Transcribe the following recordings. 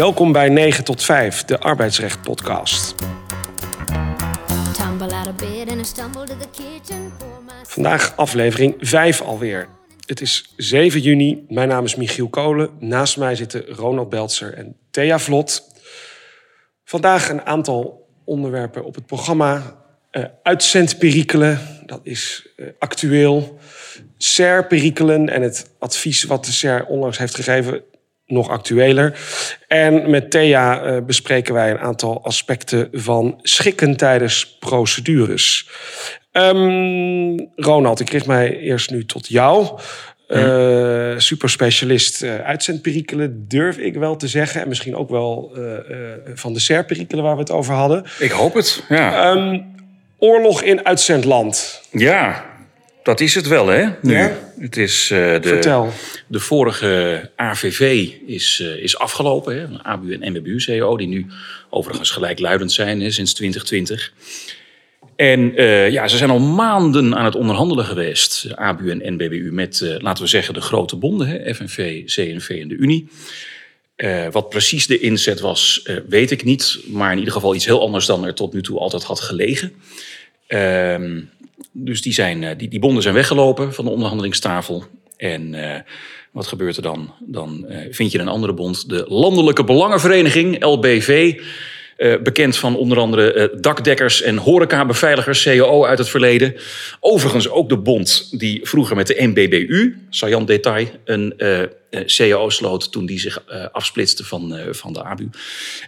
Welkom bij 9 tot 5, de arbeidsrecht podcast. Vandaag aflevering 5 alweer. Het is 7 juni. Mijn naam is Michiel Kolen. Naast mij zitten Ronald Beltzer en Thea Vlot. Vandaag een aantal onderwerpen op het programma. Eh uitzendperikelen, dat is eh, actueel. SER-perikelen en het advies wat de SER onlangs heeft gegeven, nog actueler. En met Thea eh, bespreken wij een aantal aspecten van schikken tijdens procedures. Ehm, Ronald, ik richt mij eerst nu tot jou. Eh, superspecialist eh, uitzendperikelen, durf ik wel te zeggen. En misschien ook wel van de SER-perikelen waar we het over hadden. Ik hoop het, ja. Ehm, oorlog in uitzendland. ja, dat is het wel, hè? Nu. Ja? Het is, eh, de, Vertel. de vorige AVV is, eh, is afgelopen, hè? Een ABU en MBU-CO, die nu overigens gelijkluidend zijn hè, sinds 2020. En eh, ja, ze zijn al maanden aan het onderhandelen geweest, ABU en NBBU, met, laten we zeggen, de grote bonden, hè? FNV, CNV en de Unie. Wat precies de inzet was, weet ik niet. Maar in ieder geval iets heel anders dan er tot nu toe altijd had gelegen. Ehm, dus die, zijn, eh, die, die bonden zijn weggelopen van de onderhandelingstafel. En eh, wat gebeurt er dan? Dan eh, vind je een andere bond, de Landelijke Belangenvereniging, LBV. Eh, bekend van onder andere eh, dakdekkers en horecabeveiligers, CAO uit het verleden. Overigens ook de bond die vroeger met de NBBU, saillant detail, een eh, CAO sloot toen die zich afsplitste van, van de ABU.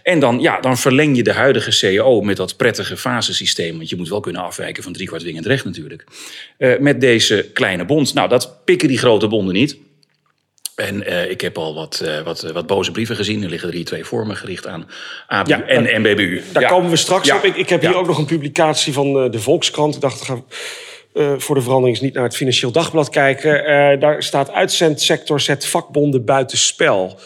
En dan, ja, dan verleng je de huidige CAO met dat prettige fasesysteem. Want je moet wel kunnen afwijken van driekwart dwingend recht natuurlijk. Met deze kleine bond. Nou, dat pikken die grote bonden niet. En eh, ik heb al wat, eh, wat, wat boze brieven gezien. Er liggen er hier twee voor me gericht aan ABU Ja, en daar- NBBU. Daar Ja. komen we straks Ja. op. Ik, ik heb hier ook nog een publicatie van eh, de Volkskrant. Ik dacht, ga eh, voor de verandering eens niet naar het Financieel Dagblad kijken. Eh, daar staat uitzendsector zet vakbonden buitenspel.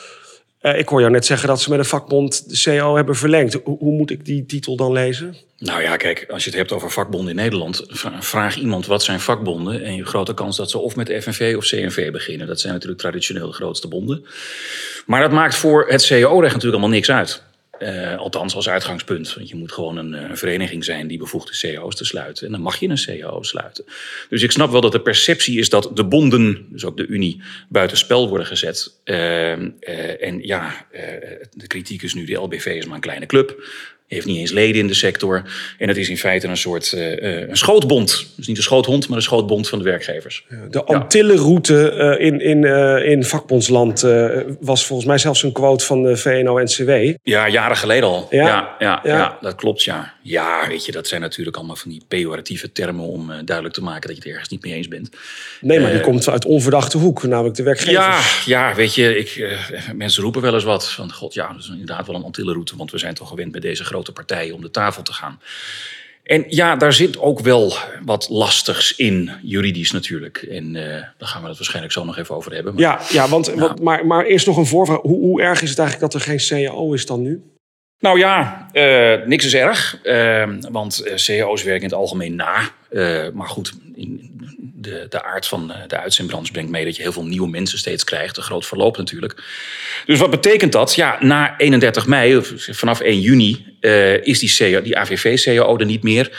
Eh ik hoor jou net zeggen dat ze met een vakbond de CO hebben verlengd. Hoe, moet ik die titel dan lezen? Nou ja, kijk, als je het hebt over vakbonden in Nederland, vra- vraag iemand wat zijn vakbonden. En je grote kans dat ze of met FNV of CNV beginnen. Dat zijn natuurlijk traditioneel de grootste bonden. Maar dat maakt voor het CAO-recht natuurlijk allemaal niks uit. Eh, althans als uitgangspunt. Want je moet gewoon een, eh, vereniging zijn die bevoegd is CAO's te sluiten. En dan mag je een CAO sluiten. Dus ik snap wel dat de perceptie is dat de bonden, dus ook de Unie, buitenspel worden gezet. Eh, eh, en ja, de kritiek is nu, de LBV is maar een kleine club. Heeft niet eens leden in de sector. En het is in feite een soort eh, een schootbond. Dus niet een schoothond, maar een schootbond van de werkgevers. De Antillenroute eh, in, in, in vakbondsland was volgens mij zelfs een quote van de VNO-NCW. Ja, jaren geleden al. Ja? Ja, ja, Ja. ja. dat klopt, ja. Ja, weet je, dat zijn natuurlijk allemaal van die pejoratieve termen... om duidelijk te maken dat je het ergens niet mee eens bent. Nee, maar die komt uit onverdachte hoek, namelijk de werkgevers. Ja, ja, weet je, ik, mensen roepen wel eens wat van... God, ja, dat is inderdaad wel een Antillenroute... want we zijn toch gewend met deze grote partijen om de tafel te gaan. En ja, daar zit ook wel wat lastigs in, juridisch natuurlijk. En eh, daar gaan we het waarschijnlijk zo nog even over hebben. Maar Ja, ja want, want- maar, maar eerst nog een voorvraag. Hoe, hoe erg is het eigenlijk dat er geen CAO is dan nu? Nou ja, eh, niks is erg. eh, want eh, CAO's werken in het algemeen na. Maar goed, in de, de aard van de uitzendbranche brengt mee dat je heel veel nieuwe mensen steeds krijgt. Een groot verloop natuurlijk. Dus wat betekent dat? Ja, na 31 mei, vanaf 1 juni, is die, CAO, die AVV-CAO er niet meer.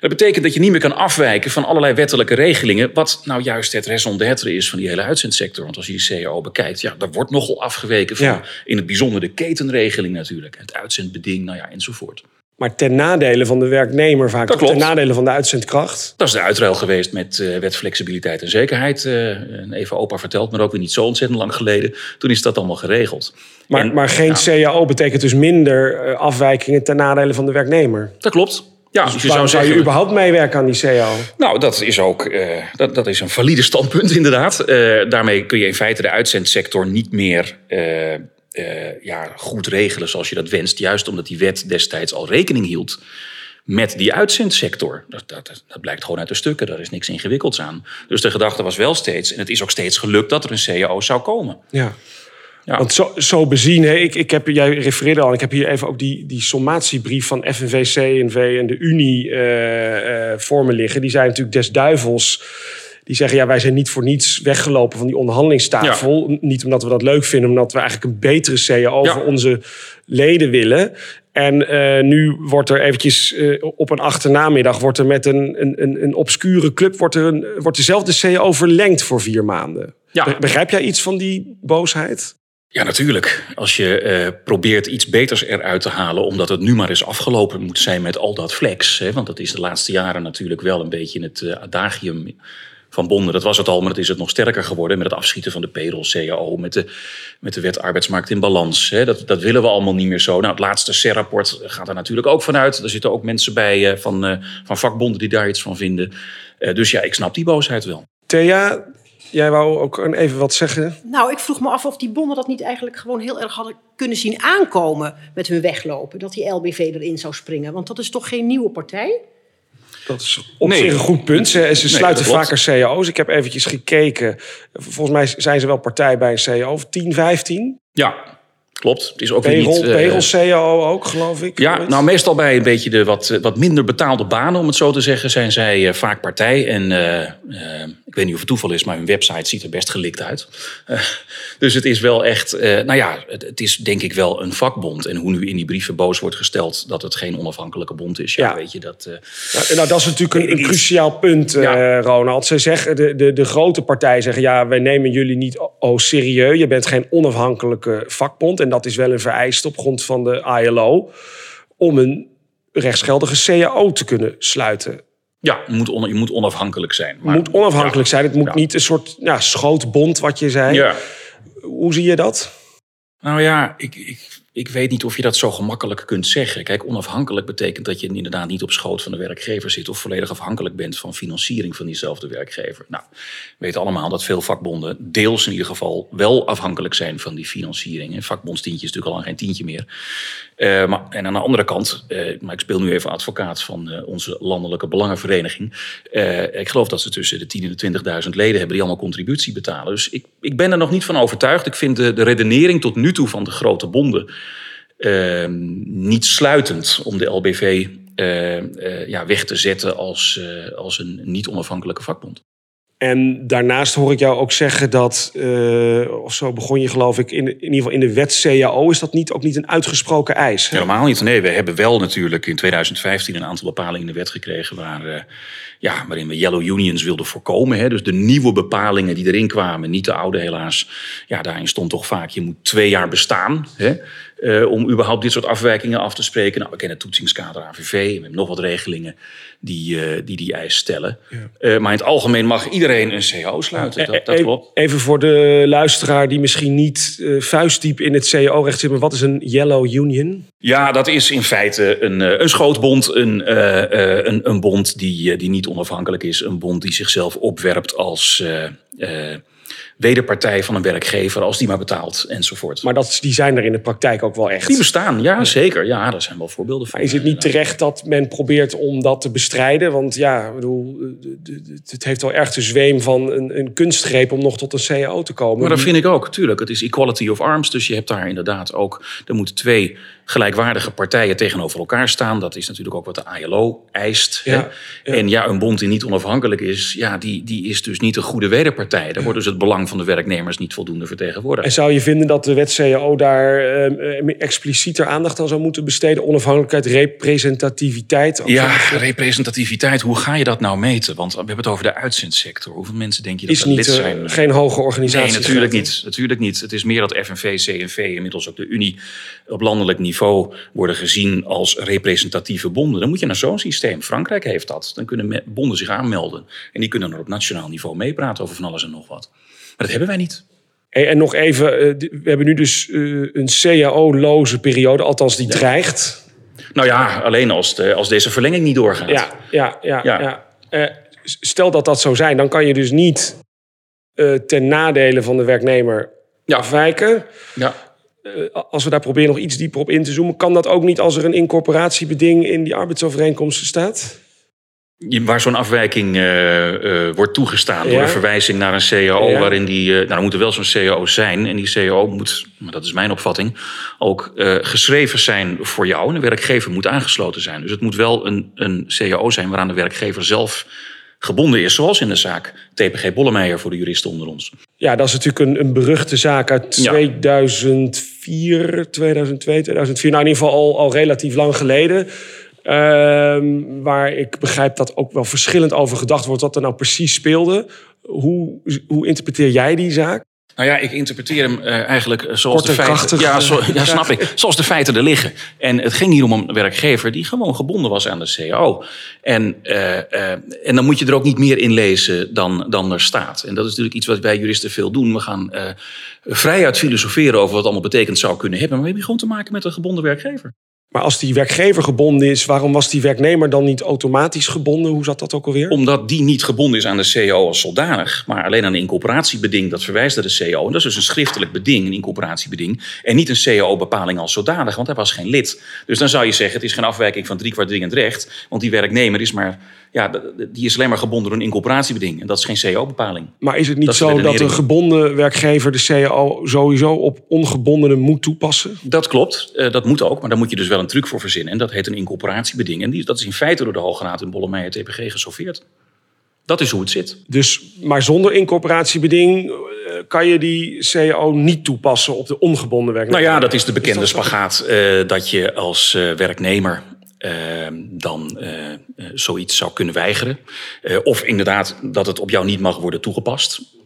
Dat betekent dat je niet meer kan afwijken van allerlei wettelijke regelingen. Wat nou juist het raison d'être is van die hele uitzendsector. Want als je die CAO bekijkt, ja, daar wordt nogal afgeweken van. Ja. In het bijzonder de ketenregeling natuurlijk. Het uitzendbeding, nou ja, enzovoort. Maar ten nadele van de werknemer vaak. Dat? Ten nadele van de uitzendkracht. Dat is de uitruil geweest met eh, wet flexibiliteit en zekerheid. eh, en even opa verteld, maar ook weer niet zo ontzettend lang geleden. Toen is dat allemaal geregeld. Maar, En- maar geen CAO betekent dus minder eh, afwijkingen ten nadele van de werknemer. Dat klopt. Ja, dus je zou je überhaupt meewerken aan die CAO? Nou, dat is ook eh, dat, dat is een valide standpunt, inderdaad. Eh, daarmee kun je in feite de uitzendsector niet meer eh, ja, goed regelen zoals je dat wenst. Juist omdat die wet destijds al rekening hield met die uitzendsector. Dat, dat, dat blijkt gewoon uit de stukken, daar is niks ingewikkelds aan. Dus de gedachte was wel steeds, en het is ook steeds gelukt, dat er een CAO zou komen. Ja. Ja. Want zo, zo bezien, hè, ik, ik heb, jij refereerde al, ik heb hier even ook die, die sommatiebrief van FNV, CNV en de Unie eh, eh, voor me liggen. Die zijn natuurlijk des duivels. Die zeggen, ja, wij zijn niet voor niets weggelopen van die onderhandelingstafel. Niet omdat we dat leuk vinden, maar omdat we eigenlijk een betere CAO Ja. voor onze leden willen. En eh, nu wordt er eventjes op een achternamiddag... wordt er met een, een, een, een obscure club... Wordt, er een, wordt dezelfde CAO verlengd voor vier maanden. Ja. Begrijp jij iets van die boosheid? Ja, natuurlijk. Als je eh, probeert iets beters eruit te halen, omdat het nu maar eens afgelopen moet zijn met al dat flex. Hè, want dat is de laatste jaren natuurlijk wel een beetje het eh, adagium van bonden. Dat was het al, maar dat is het nog sterker geworden met het afschieten van de payroll, CAO, met de, met de wet arbeidsmarkt in balans. Hè. Dat, dat willen we allemaal niet meer zo. Nou, het laatste CER-rapport gaat er natuurlijk ook vanuit. Er zitten ook mensen bij eh, van, van vakbonden die daar iets van vinden. Dus ja, ik snap die boosheid wel. Thea, jij wou ook even wat zeggen. Nou, ik vroeg me af of die bonden dat niet eigenlijk gewoon heel erg hadden kunnen zien aankomen met hun weglopen. Dat die LBV erin zou springen. Want dat is toch geen nieuwe partij? Dat is op Nee. zich een goed punt. Ze, ze sluiten vaker cao's. Ik heb eventjes gekeken. Volgens mij zijn ze wel partij bij een cao. Of 10, 15. Ja, klopt. Het is ook weer Payroll, niet... eh, payroll cao ook, geloof ik. Ja, Ooit. nou meestal bij een beetje de wat, wat minder betaalde banen, om het zo te zeggen, zijn zij eh, vaak partij. En eh, ik weet niet of het toeval is, maar hun website ziet er best gelikt uit. Dus het is wel echt, nou ja, het, het is denk ik wel een vakbond. En hoe nu in die brieven boos wordt gesteld dat het geen onafhankelijke bond is, ja, Ja. weet je dat. Nou, nou, dat is natuurlijk een, cruciaal punt, Ja. Ronald. Ze zeggen, de, de, de grote partijen zeggen... ja, wij nemen jullie niet oh, serieus. Je bent geen onafhankelijke vakbond. En dat is wel een vereiste op grond van de ILO... om een rechtsgeldige CAO te kunnen sluiten. ja, je moet, on- je moet onafhankelijk zijn. Het Maar, moet onafhankelijk ja. zijn. Het moet Ja. niet een soort ja, schootbond, wat je zei. Ja. Hoe zie je dat? Nou ja, ik, ik, ik weet niet of je dat zo gemakkelijk kunt zeggen. Kijk, onafhankelijk betekent dat je inderdaad niet op schoot van de werkgever zit... of volledig afhankelijk bent van financiering van diezelfde werkgever. Nou, we weten allemaal dat veel vakbonden, deels in ieder geval... wel afhankelijk zijn van die financiering. Een vakbondstientje is natuurlijk al geen tientje meer. Eh, maar, en aan de andere kant, eh, maar ik speel nu even advocaat van eh, onze landelijke belangenvereniging. Ik geloof dat ze tussen de 10.000 en de 20.000 leden hebben die allemaal contributie betalen. Dus ik, ik ben er nog niet van overtuigd. Ik vind de, de redenering tot nu toe van de grote bonden niet sluitend om de LBV eh, eh, ja, weg te zetten als, eh, als een niet onafhankelijke vakbond. En daarnaast hoor ik jou ook zeggen dat, eh, of zo begon je geloof ik, in, in ieder geval in de wet CAO is dat niet, ook niet een uitgesproken eis. hè? Helemaal niet. Nee, we hebben wel natuurlijk in 2015 een aantal bepalingen in de wet gekregen waar, eh, ja, waarin we yellow unions wilden voorkomen. Hè. Dus de nieuwe bepalingen die erin kwamen, niet de oude helaas. Ja, daarin stond toch vaak, je moet twee jaar bestaan hè, eh, om überhaupt dit soort afwijkingen af te spreken. Nou, we kennen het toetsingskader AVV, we hebben nog wat regelingen die eh, die, die eis stellen. Eh, maar in het algemeen mag iedereen een CAO sluiten, dat, dat klopt. Even voor de luisteraar die misschien niet eh, vuistdiep in het CAO-recht zit, maar wat is een Yellow Union? Ja, dat is in feite een, eh, een schootbond. Een, eh, eh, een, een bond die, die niet onafhankelijk is. Een bond die zichzelf opwerpt als eh, eh, wederpartij van een werkgever. Als die maar betaalt enzovoort. Maar dat, die zijn er in de praktijk ook wel echt. die bestaan, ja zeker. Ja, daar zijn wel voorbeelden van. Is het niet terecht dat men probeert om dat te bestrijden? Want ja, ik bedoel, eh, het heeft wel erg de zweem van een, een kunstgreep om nog tot een CAO te komen. Maar dat vind ik ook, tuurlijk. Het is equality of arms. Dus je hebt daar inderdaad ook... Er moeten twee gelijkwaardige partijen tegenover elkaar staan. Dat is natuurlijk ook wat de ILO eist. hè. Ja, ja. En ja, een bond die niet onafhankelijk is... Ja, die, die is dus niet een goede wederpartij. Daar wordt dus het belang van de werknemers niet voldoende vertegenwoordigd. En zou je vinden dat de wet CAO daar eh, eh, explicieter aandacht aan zou moeten besteden? Onafhankelijkheid, representativiteit? Ja, representativiteit, hoe ga je dat nou meten? Want we hebben het over de uitzendsector. Hoeveel mensen denk je dat is er niet, lid eh, zijn? geen hoge organisatie. Nee, natuurlijk niet. Natuurlijk niet. Het is meer dat FNV, CNV, inmiddels ook de Unie op landelijk niveau worden gezien als representatieve bonden. Dan moet je naar zo'n systeem. Frankrijk heeft dat. Dan kunnen bonden zich aanmelden. En die kunnen dan op nationaal niveau meepraten over van alles en nog wat. Maar dat hebben wij niet. Hey, en nog even, eh, we hebben nu dus eh, een CAO-loze periode, althans die dreigt. Nou ja, alleen als, de, als deze verlenging niet doorgaat. Ja, ja, ja. ja. Ja. Eh, stel dat dat zou zijn, dan kan je dus niet ten nadele van de werknemer Ja. afwijken. ja. Eh, als we daar proberen nog iets dieper op in te zoomen, kan dat ook niet als er een incorporatiebeding in die arbeidsovereenkomsten staat? Waar zo'n afwijking eh, eh, wordt toegestaan door een verwijzing naar een CAO, Ja. waarin die. nou, er moet er wel zo'n CAO zijn. En die CAO moet, maar dat is mijn opvatting, ook geschreven zijn voor jou. En de werkgever moet aangesloten zijn. Dus het moet wel een, een CAO zijn waaraan de werkgever zelf gebonden is. Zoals in de zaak TPG Bollemeijer voor de juristen onder ons. Ja, dat is natuurlijk een, een beruchte zaak uit Ja. 2004, 2002, 2004. Nou, in ieder geval al, al relatief lang geleden. Ehm, waar ik begrijp dat ook wel verschillend over gedacht wordt wat er nou precies speelde. Hoe, hoe interpreteer jij die zaak? Nou ja, ik interpreteer hem eh, eigenlijk eh, zoals de en feiten... ja, zo, ja, snap ik. Zoals de feiten er liggen. En het ging hier om een werkgever die gewoon gebonden was aan de CAO. En, eh, en dan moet je er ook niet meer in lezen dan, dan er staat. En dat is natuurlijk iets wat wij juristen veel doen. We gaan vrijuit filosoferen over wat allemaal betekend zou kunnen hebben. Maar we hebben gewoon te maken met een gebonden werkgever. Maar als die werkgever gebonden is, waarom was die werknemer dan niet automatisch gebonden? Hoe zat dat ook alweer? Omdat die niet gebonden is aan de CAO als zodanig, maar alleen aan een incorporatiebeding dat verwijst naar de CAO. En dat is dus een schriftelijk beding, een incorporatiebeding. En niet een CAO-bepaling als zodanig, want hij was geen lid. Dus dan zou je zeggen, het is geen afwijking van drie kwart dwingend recht. Want die werknemer is maar, ja, die is alleen maar gebonden door een incorporatiebeding. En dat is geen CAO-bepaling. Maar is het niet Dat is de zo dat een gebonden werkgever de CAO sowieso op ongebondenen moet toepassen? Dat klopt, eh, dat moet ook, maar daar moet je dus wel een truc voor verzinnen. En dat heet een incorporatiebeding. En die, dat is in feite door de Hoge Raad in Bollemeijer TPG gesoffeerd. Dat is hoe het zit. Dus, maar zonder incorporatiebeding eh, kan je die CAO niet toepassen op de ongebonden werknemer. Nou ja, dat is de bekende Is dat zo? spagaat. eh, dat je als werknemer dan eh, eh, zoiets zou kunnen weigeren. Eh, of inderdaad dat het op jou niet mag worden toegepast.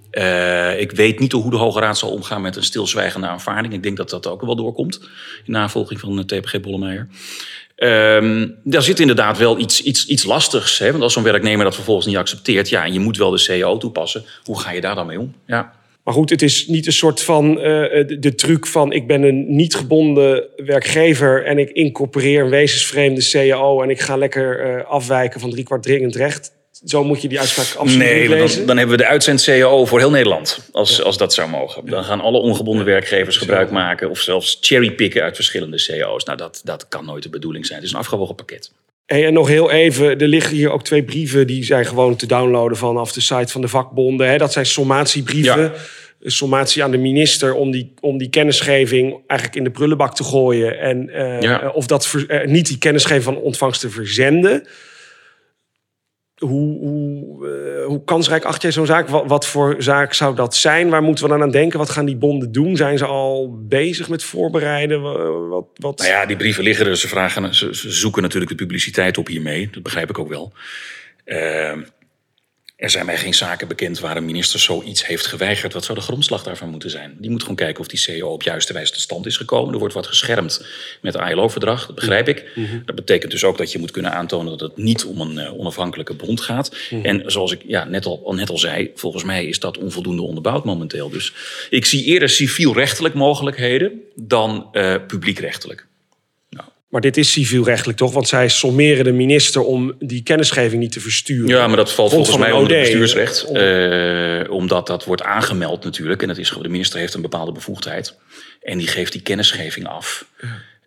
Ik weet niet hoe de Hoge Raad zal omgaan met een stilzwijgende aanvaarding. Ik denk dat dat ook wel doorkomt in navolging van TPG Bollemeijer. Ehm, daar zit inderdaad wel iets, iets, iets lastigs. Hè? Want als zo'n werknemer dat vervolgens niet accepteert... ja, en je moet wel de CAO toepassen. Hoe ga je daar dan mee om? Ja. Maar goed, het is niet een soort van eh, de, de truc van ik ben een niet gebonden werkgever en ik incorporeer een wezensvreemde CAO en ik ga lekker eh, afwijken van driekwart dringend recht. Zo moet je die uitspraak absoluut Nee, lezen. dan, dan hebben we de uitzend-CAO voor heel Nederland. Als, als dat zou mogen. Dan gaan alle ongebonden werkgevers gebruik maken... of zelfs cherrypicken uit verschillende CAO's. Nou, dat, dat kan nooit de bedoeling zijn. Het is een afgewogen pakket. Hey, en nog heel even, er liggen hier ook twee brieven die zijn gewoon te downloaden vanaf de site van de vakbonden. Hè. Dat zijn sommatiebrieven. Ja. Sommatie aan de minister om die, om die kennisgeving eigenlijk in de prullenbak te gooien. En eh, Ja. of dat ver- eh, niet die kennisgeving van ontvangst te verzenden. Hoe, hoe, eh, hoe kansrijk acht jij zo'n zaak? Wat, voor zaak zou dat zijn? Waar moeten we dan aan denken? Wat gaan die bonden doen? Zijn ze al bezig met voorbereiden? Wa- Wat, wat... Nou ja, die brieven liggen er. Ze, vragen, ze, ze zoeken natuurlijk de publiciteit op hiermee. Dat begrijp ik ook wel. Ehm, er zijn mij geen zaken bekend waar een minister zoiets heeft geweigerd. Wat zou de grondslag daarvan moeten zijn? Die moet gewoon kijken of die CEO op juiste wijze tot stand is gekomen. Er wordt wat geschermd met het ILO-verdrag, dat begrijp ik. Dat betekent dus ook dat je moet kunnen aantonen dat het niet om een eh, onafhankelijke bond gaat. En zoals ik ja, net, al, net al zei, volgens mij is dat onvoldoende onderbouwd momenteel. Dus ik zie eerder civielrechtelijk mogelijkheden dan eh, publiekrechtelijk. Maar dit is civielrechtelijk toch? Want zij sommeren de minister om die kennisgeving niet te versturen. Ja, maar dat valt volgens mij onder het bestuursrecht. Om- eh, omdat dat wordt aangemeld natuurlijk. En dat is, de minister heeft een bepaalde bevoegdheid. En die geeft die kennisgeving af.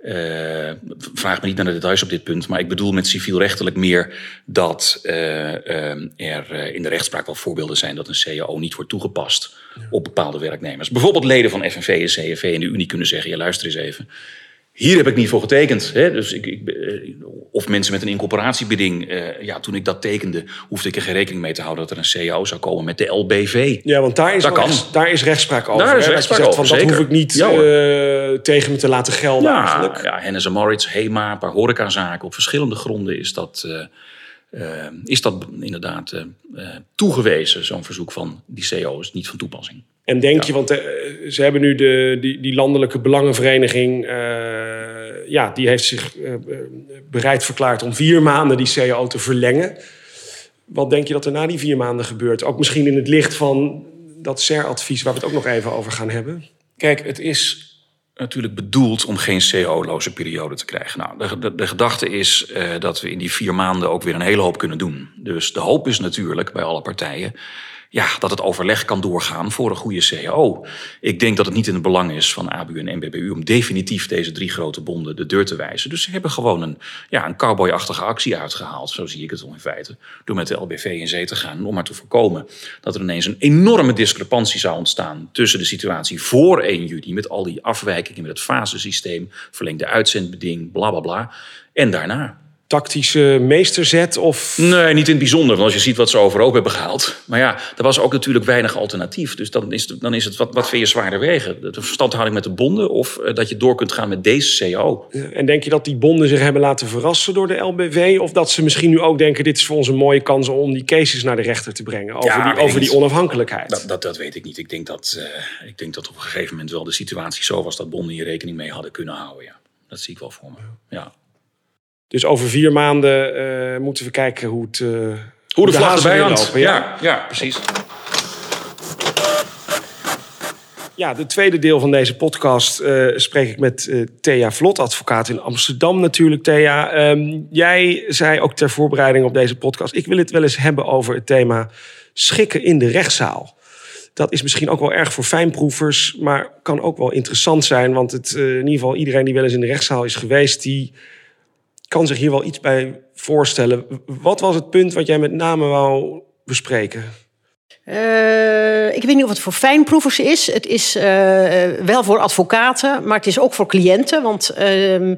Eh, vraag me niet naar de details op dit punt. Maar ik bedoel met civielrechtelijk meer dat eh, eh, er in de rechtspraak wel voorbeelden zijn dat een CAO niet wordt toegepast op bepaalde werknemers. Bijvoorbeeld leden van FNV en CNV en de Unie kunnen zeggen: ja, luister eens even. Hier heb ik niet voor getekend. Hè? Dus ik, ik, eh, of mensen met een incorporatiebeding. eh, ja, toen ik dat tekende, hoefde ik er geen rekening mee te houden dat er een CAO zou komen met de LBV. Ja, want daar is, Dat wel kan. rechts- daar is rechtspraak over. Daar is hè? rechtspraak dat je zegt, over, van, Dat zeker. hoef ik niet Ja, eh, tegen me te laten gelden Ja, eigenlijk. ja Hennis en Maurits, HEMA, een paar horecazaken. Op verschillende gronden is dat, is dat inderdaad toegewezen. Zo'n verzoek van die CO is niet van toepassing. En denk je, want eh, ze hebben nu de, die, die landelijke belangenvereniging... eh, ja, die heeft zich eh, bereid verklaard om vier maanden die CAO te verlengen. Wat denk je dat er na die vier maanden gebeurt? Ook misschien in het licht van dat SER-advies... waar we het ook nog even over gaan hebben. Kijk, het is natuurlijk bedoeld om geen CO-loze periode te krijgen. Nou, de, de, de gedachte is dat we in die vier maanden ook weer een hele hoop kunnen doen. Dus de hoop is natuurlijk bij alle partijen ja, dat het overleg kan doorgaan voor een goede CAO. Ik denk dat het niet in het belang is van ABU en NBBU om definitief deze drie grote bonden de deur te wijzen. Dus ze hebben gewoon een, ja, een cowboyachtige actie uitgehaald, zo zie ik het wel in feite, door met de LBV in zee te gaan om maar te voorkomen dat er ineens een enorme discrepantie zou ontstaan tussen de situatie voor 1 juni met al die afwijkingen met het fasesysteem, verlengde uitzendbeding, bla bla bla, en daarna. Tactische meesterzet? Of... Nee, niet in het bijzonder. Want als je ziet wat ze overhoop hebben gehaald. Maar ja, er was ook natuurlijk weinig alternatief. Dus dan is het, dan is het wat, wat vind je zwaarder wegen? De verstandhouding met de bonden of eh, dat je door kunt gaan met deze CO? En denk je dat die bonden zich hebben laten verrassen door de LBW? Of dat ze misschien nu ook denken, dit is voor ons een mooie kans om die cases naar de rechter te brengen? Over, Ja, die, over die onafhankelijkheid. Dat, dat, dat weet ik niet. Ik denk dat, eh, ik denk dat op een gegeven moment wel de situatie zo was dat bonden hier rekening mee hadden kunnen houden. Ja. Dat zie ik wel voor me. Ja. Dus over vier maanden eh, moeten we kijken hoe het... eh, Hoe de, vlag hazen erbij Ja, ja, precies. Ja, de tweede deel van deze podcast eh, spreek ik met Thea Vlot, advocaat in Amsterdam natuurlijk. Thea, Ehm, jij zei ook ter voorbereiding op deze podcast... ik wil het wel eens hebben over het thema schikken in de rechtszaal. Dat is misschien ook wel erg voor fijnproevers, maar kan ook wel interessant zijn. Want het, in ieder geval iedereen die wel eens in de rechtszaal is geweest... die kan zich hier wel iets bij voorstellen. Wat was het punt wat jij met name wou bespreken? Eh, ik weet niet of het voor fijnproevers is. Het is eh, wel voor advocaten, maar het is ook voor cliënten. Want ehm,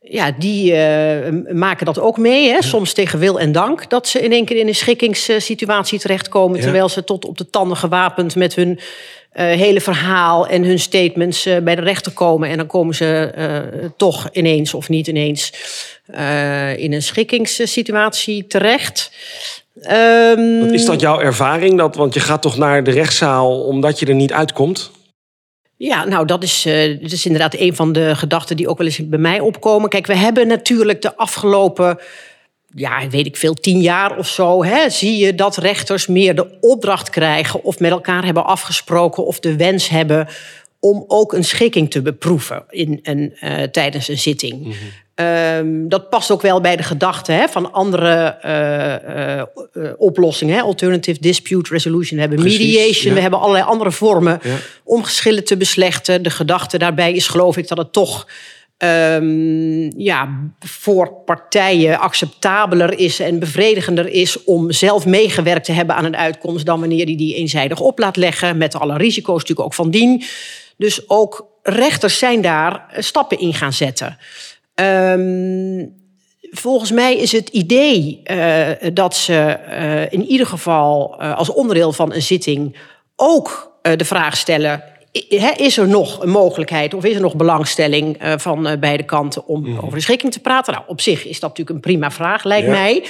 ja, die eh, maken dat ook mee. Hè? Soms tegen wil en dank. Dat ze in één keer in een schikkingssituatie terechtkomen. Ja. Terwijl ze tot op de tanden gewapend met hun hele verhaal en hun statements eh, bij de rechter komen. En dan komen ze eh, toch ineens of niet ineens eh, in een schikkingssituatie terecht. Ehm, is dat jouw ervaring? Dat, want je gaat toch naar de rechtszaal omdat je er niet uitkomt? Ja, nou, dat is, eh, dat is inderdaad een van de gedachten die ook wel eens bij mij opkomen. Kijk, we hebben natuurlijk de afgelopen, ja, weet ik veel, tien jaar of zo, hè, zie je dat rechters meer de opdracht krijgen of met elkaar hebben afgesproken of de wens hebben om ook een schikking te beproeven in een, eh, tijdens een zitting. Ehm, dat past ook wel bij de gedachte hè, van andere eh, eh, oplossingen. Hè. Alternative dispute resolution. We hebben Precies, mediation. ja. We hebben allerlei andere vormen Ja. om geschillen te beslechten. De gedachte daarbij is geloof ik dat het toch ehm, ja, voor partijen acceptabeler is en bevredigender is om zelf meegewerkt te hebben aan een uitkomst dan wanneer die die eenzijdig op laat leggen. Met alle risico's natuurlijk ook van dien. Dus ook rechters zijn daar eh, stappen in gaan zetten. Ehm, volgens mij is het idee eh, dat ze eh, in ieder geval als onderdeel van een zitting ook de vraag stellen: is er nog een mogelijkheid of is er nog belangstelling eh, van eh, beide kanten om over de schikking te praten? Nou, op zich is dat natuurlijk een prima vraag, lijkt Ja. mij.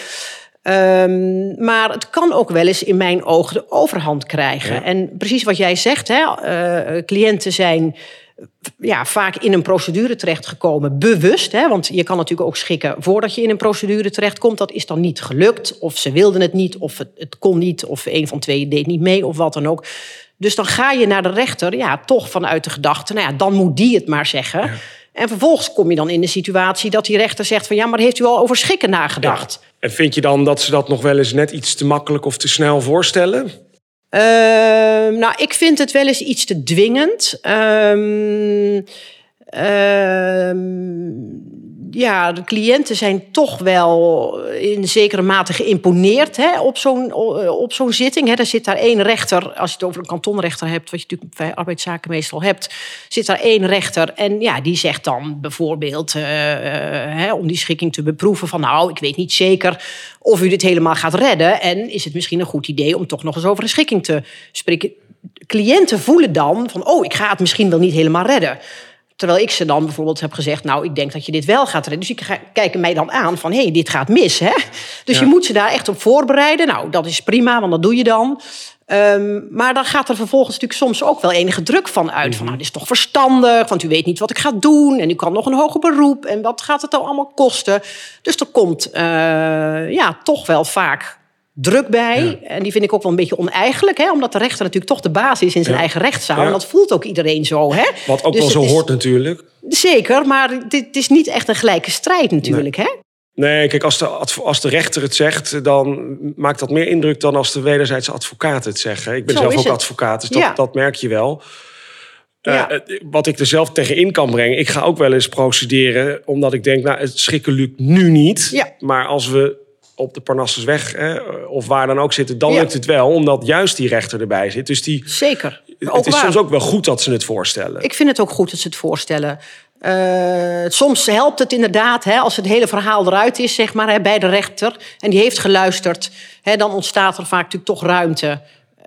Ehm, maar het kan ook wel eens in mijn ogen de overhand krijgen. Ja. En precies wat jij zegt, hè, eh, cliënten zijn ja, vaak in een procedure terechtgekomen, bewust. Hè, want je kan natuurlijk ook schikken voordat je in een procedure terechtkomt. Dat is dan niet gelukt, of ze wilden het niet, of het, het kon niet, of een van twee deed niet mee, of wat dan ook. Dus dan ga je naar de rechter, ja, toch vanuit de gedachte, nou ja, dan moet die het maar zeggen. En vervolgens kom je dan in de situatie dat die rechter zegt van ja, maar heeft u al over schikken nagedacht? En vind je dan dat ze dat nog wel eens net iets te makkelijk of te snel voorstellen? Ehm, nou, ik vind het wel eens iets te dwingend. Ehm, ehm, ja, de cliënten zijn toch wel in zekere mate geïmponeerd hè, op zo'n op zo'n zitting. Hè. Er zit daar één rechter, als je het over een kantonrechter hebt, wat je natuurlijk bij arbeidszaken meestal hebt, zit daar één rechter. En ja, die zegt dan bijvoorbeeld, eh, eh, hè, om die schikking te beproeven, van nou, ik weet niet zeker of u dit helemaal gaat redden. En is het misschien een goed idee om toch nog eens over een schikking te spreken. Cliënten voelen dan van, oh, ik ga het misschien wel niet helemaal redden. Terwijl ik ze dan bijvoorbeeld heb gezegd, nou, ik denk dat je dit wel gaat redden. Dus die kijken mij dan aan van, hé, hey, dit gaat mis, hè? Dus Ja. je moet ze daar echt op voorbereiden. Nou, dat is prima, want dat doe je dan. Ehm, maar dan gaat er vervolgens natuurlijk soms ook wel enige druk van uit. Van, nou, dit is toch verstandig, want u weet niet wat ik ga doen. En u kan nog een hoger beroep. En wat gaat het dan allemaal kosten? Dus er komt eh, ja, toch wel vaak druk bij. En die vind ik ook wel een beetje oneigenlijk. Hè? Omdat de rechter natuurlijk toch de baas is in zijn Ja. eigen rechtszaal. Ja. En dat voelt ook iedereen zo. Hè? Wat ook Dus wel zo is- hoort natuurlijk. Zeker, maar dit is niet echt een gelijke strijd natuurlijk. Hè? Nee, kijk, als de, als de rechter het zegt, dan maakt dat meer indruk dan als de wederzijdse advocaten het zeggen. Ik ben Zo zelf ook het. advocaat, dus dat, merk je wel. Eh, Ja. eh, wat ik er zelf tegenin kan brengen, ik ga ook wel eens procederen, omdat ik denk, nou, het schikken lukt nu niet. Ja. Maar als we op de Parnassusweg hè, of waar dan ook zitten, dan Ja. lukt het wel, omdat juist die rechter erbij zit. Dus die, Zeker. het Ook is waar. soms ook wel goed dat ze het voorstellen. Ik vind het ook goed dat ze het voorstellen. Eh, soms helpt het inderdaad, hè, als het hele verhaal eruit is, zeg maar, hè, bij de rechter. En die heeft geluisterd. Hè, dan ontstaat er vaak natuurlijk toch ruimte eh,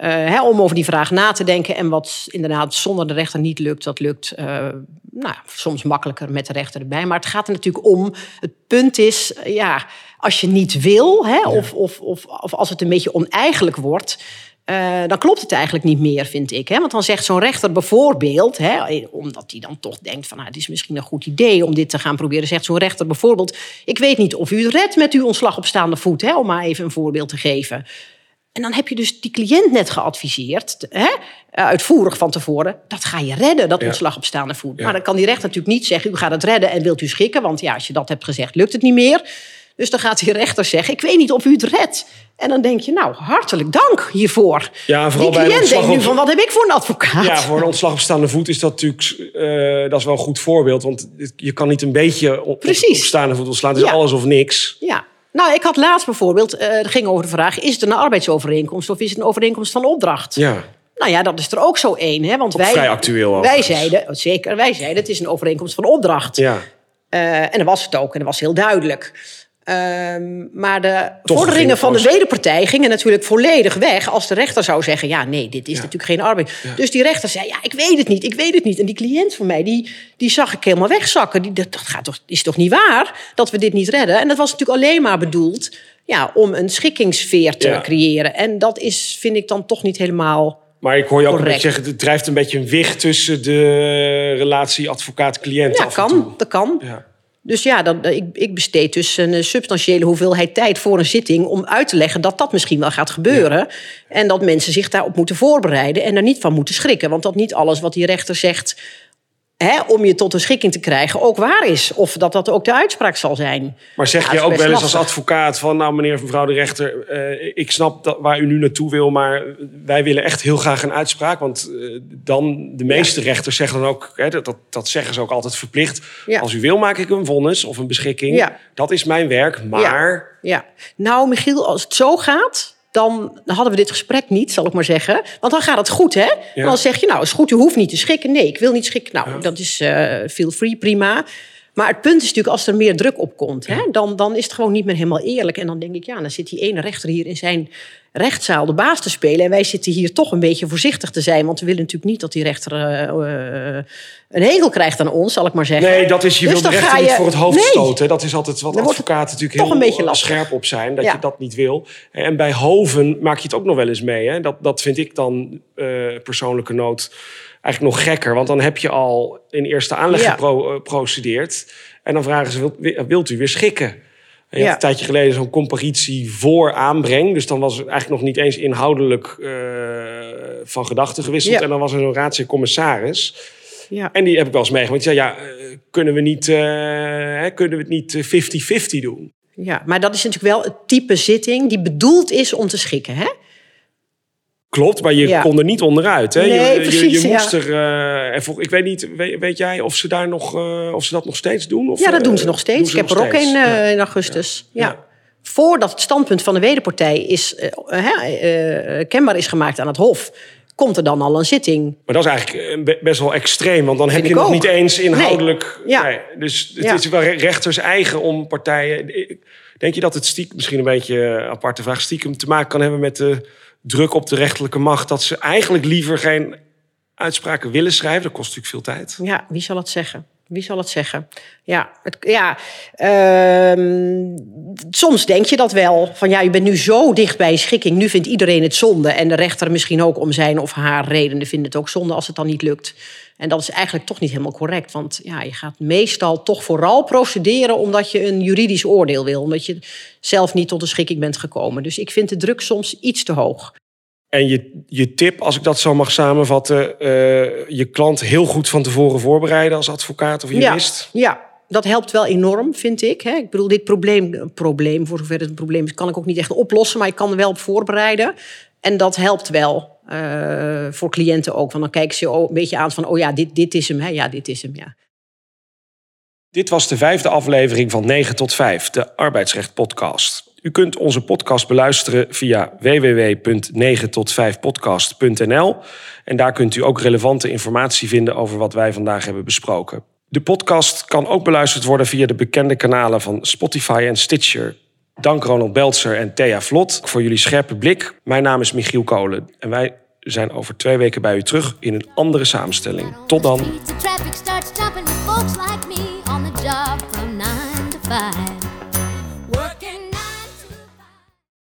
hè, om over die vraag na te denken. En wat inderdaad zonder de rechter niet lukt, dat lukt eh, nou, soms makkelijker met de rechter erbij. Maar het gaat er natuurlijk om. Het punt is, eh, ja, als je niet wil, hè, of, of, of, of als het een beetje oneigenlijk wordt. eh, dan klopt het eigenlijk niet meer, vind ik. Hè? Want dan zegt zo'n rechter bijvoorbeeld, hè, omdat hij dan toch denkt van, nou, het is misschien een goed idee om dit te gaan proberen, zegt zo'n rechter bijvoorbeeld, ik weet niet of u het redt met uw ontslag op staande voet, hè, om maar even een voorbeeld te geven. En dan heb je dus die cliënt net geadviseerd, hè, uitvoerig van tevoren, dat ga je redden, dat Ja. ontslag op staande voet. Ja. Maar dan kan die rechter natuurlijk niet zeggen, u gaat het redden en wilt u schikken, want ja, als je dat hebt gezegd, lukt het niet meer. Dus dan gaat die rechter zeggen, ik weet niet of u het redt. En dan denk je, nou, hartelijk dank hiervoor. Ja, vooral die bij een cliënt ontslag denkt nu op- van, wat heb ik voor een advocaat? Ja, voor een ontslag op staande voet is dat natuurlijk eh, dat is wel een goed voorbeeld. Want je kan niet een beetje op, Precies. op staande voet ontslaan. Het is Ja. alles of niks. Ja. Nou, ik had laatst bijvoorbeeld, eh het ging over de vraag... is het een arbeidsovereenkomst of is het een overeenkomst van opdracht? Ja. Nou ja, dat is er ook zo één. Hè? Want wij, vrij actueel Wij zeiden, zeker, wij zeiden het is een overeenkomst van opdracht. ja. Eh, en dat was het ook en dat was heel duidelijk. Ehm, maar de Toch vorderingen van de wederpartij gingen natuurlijk volledig weg als de rechter zou zeggen: ja, nee, dit is natuurlijk geen arbeid. Dus die rechter zei: ja, ik weet het niet, ik weet het niet. En die cliënt van mij, die, die zag ik helemaal wegzakken. Die, dat dat gaat toch, is toch niet waar dat we dit niet redden? En dat was natuurlijk alleen maar bedoeld ja, om een schikkingssfeer te Ja. creëren. En dat is, vind ik dan toch niet helemaal. Maar ik hoor je ook een zeggen, het drijft een beetje een wicht tussen de relatie advocaat-cliënt. Ja, af en toe. kan, dat kan. Ja. Dus ja, dan, ik, ik besteed dus een eh, substantiële hoeveelheid tijd voor een zitting om uit te leggen dat dat misschien wel gaat gebeuren. En dat mensen zich daarop moeten voorbereiden en er niet van moeten schrikken. Want dat niet alles wat die rechter zegt hè, om je tot een schikking te krijgen ook waar is. Of dat dat ook de uitspraak zal zijn. Maar zeg Ja, je ook wel eens als advocaat van... nou meneer of mevrouw de rechter, eh, ik snap dat, waar u nu naartoe wil... maar wij willen echt heel graag een uitspraak. Want eh, dan, de meeste rechters zeggen dan ook... Hè, dat, dat, dat zeggen ze ook altijd verplicht. Ja. Als u wil maak ik een vonnis of een beschikking. Dat is mijn werk, maar... Ja, nou Michiel, als het zo gaat, dan hadden we dit gesprek niet, zal ik maar zeggen. Want dan gaat het goed, hè? Ja. Dan zeg je, nou, is goed, u hoeft niet te schikken. Nee, ik wil niet schikken. Nou, dat is eh feel free, prima. Maar het punt is natuurlijk, als er meer druk op komt, hè, dan, dan is het gewoon niet meer helemaal eerlijk. En dan denk ik, ja, dan zit die ene rechter hier in zijn rechtszaal de baas te spelen. En wij zitten hier toch een beetje voorzichtig te zijn. Want we willen natuurlijk niet dat die rechter eh, eh, een hekel krijgt aan ons, zal ik maar zeggen. Nee, dat is, je Dus wil de rechter niet voor het hoofd Nee. stoten. Dat is altijd wat Dan advocaten natuurlijk heel een beetje eh, scherp op zijn. Dat Ja. je dat niet wil. En bij hoven maak je het ook nog wel eens mee. Hè? Dat, dat vind ik dan persoonlijke nood eigenlijk nog gekker. Want dan heb je al in eerste aanleg Ja. geprocedeerd. En dan vragen ze, wilt, wilt u weer schikken? En je Ja. een tijdje geleden zo'n comparitie voor aanbreng. Dus dan was het eigenlijk nog niet eens inhoudelijk eh, van gedachten gewisseld. Ja. En dan was er zo'n raadsheer commissaris. Ja. En die heb ik wel eens meegemaakt. Die zei, ja, eh, kunnen we niet, eh, hè, kunnen we het niet eh, 50-50 doen? Ja, maar dat is natuurlijk wel het type zitting die bedoeld is om te schikken. Hè? Klopt, maar je Ja. kon er niet onderuit. Hè? Nee, je, je- precies, je, ja. moest er. eh, en ik weet niet, weet, weet jij of ze daar nog, eh, of ze dat nog steeds doen? Of, Ja, dat doen ze eh, nog steeds. ze Ik heb er ook een Ja. in augustus. Ja. Voordat het standpunt van de wederpartij is, kenbaar is gemaakt aan het Hof, komt er dan al een zitting. Maar dat is eigenlijk be- best wel extreem, want dan heb je nog ook. niet eens inhoudelijk. Nee, dus het is wel re- rechters eigen om partijen. Denk je dat het stiekem, misschien een beetje een aparte vraag, stiekem te maken kan hebben met de druk op de rechterlijke macht, dat ze eigenlijk liever geen uitspraken willen schrijven? Dat kost natuurlijk veel tijd. Ja, wie zal het zeggen? Wie zal het zeggen? Ja, het, ja ehm, soms denk je dat wel. Van ja, je bent nu zo dicht bij een schikking. Nu vindt iedereen het zonde. En de rechter misschien ook om zijn of haar redenen vindt het ook zonde als het dan niet lukt. En dat is eigenlijk toch niet helemaal correct. Want ja, je gaat meestal toch vooral procederen omdat je een juridisch oordeel wil. Omdat je zelf niet tot een schikking bent gekomen. Dus ik vind de druk soms iets te hoog. En je, je tip, als ik dat zo mag samenvatten, eh, je klant heel goed van tevoren voorbereiden als advocaat of jurist. Ja, ja, dat helpt wel enorm, vind ik. Hè. Ik bedoel, dit probleem, probleem, voor zover het een probleem is, kan ik ook niet echt oplossen, maar ik kan er wel op voorbereiden. En dat helpt wel eh, voor cliënten ook. Want dan kijken ze een beetje aan van, oh ja, dit, dit is hem. Hè? Ja, dit is hem, ja. Dit was de vijfde aflevering van 9 tot 5, de Arbeidsrecht Podcast. U kunt onze podcast beluisteren via www.9tot5podcast.nl. En daar kunt u ook relevante informatie vinden over wat wij vandaag hebben besproken. De podcast kan ook beluisterd worden via de bekende kanalen van Spotify en Stitcher. Dank Ronald Belzer en Thea Vlot voor jullie scherpe blik. Mijn naam is Michiel Kolen en wij zijn over twee weken bij u terug in een andere samenstelling. Tot dan.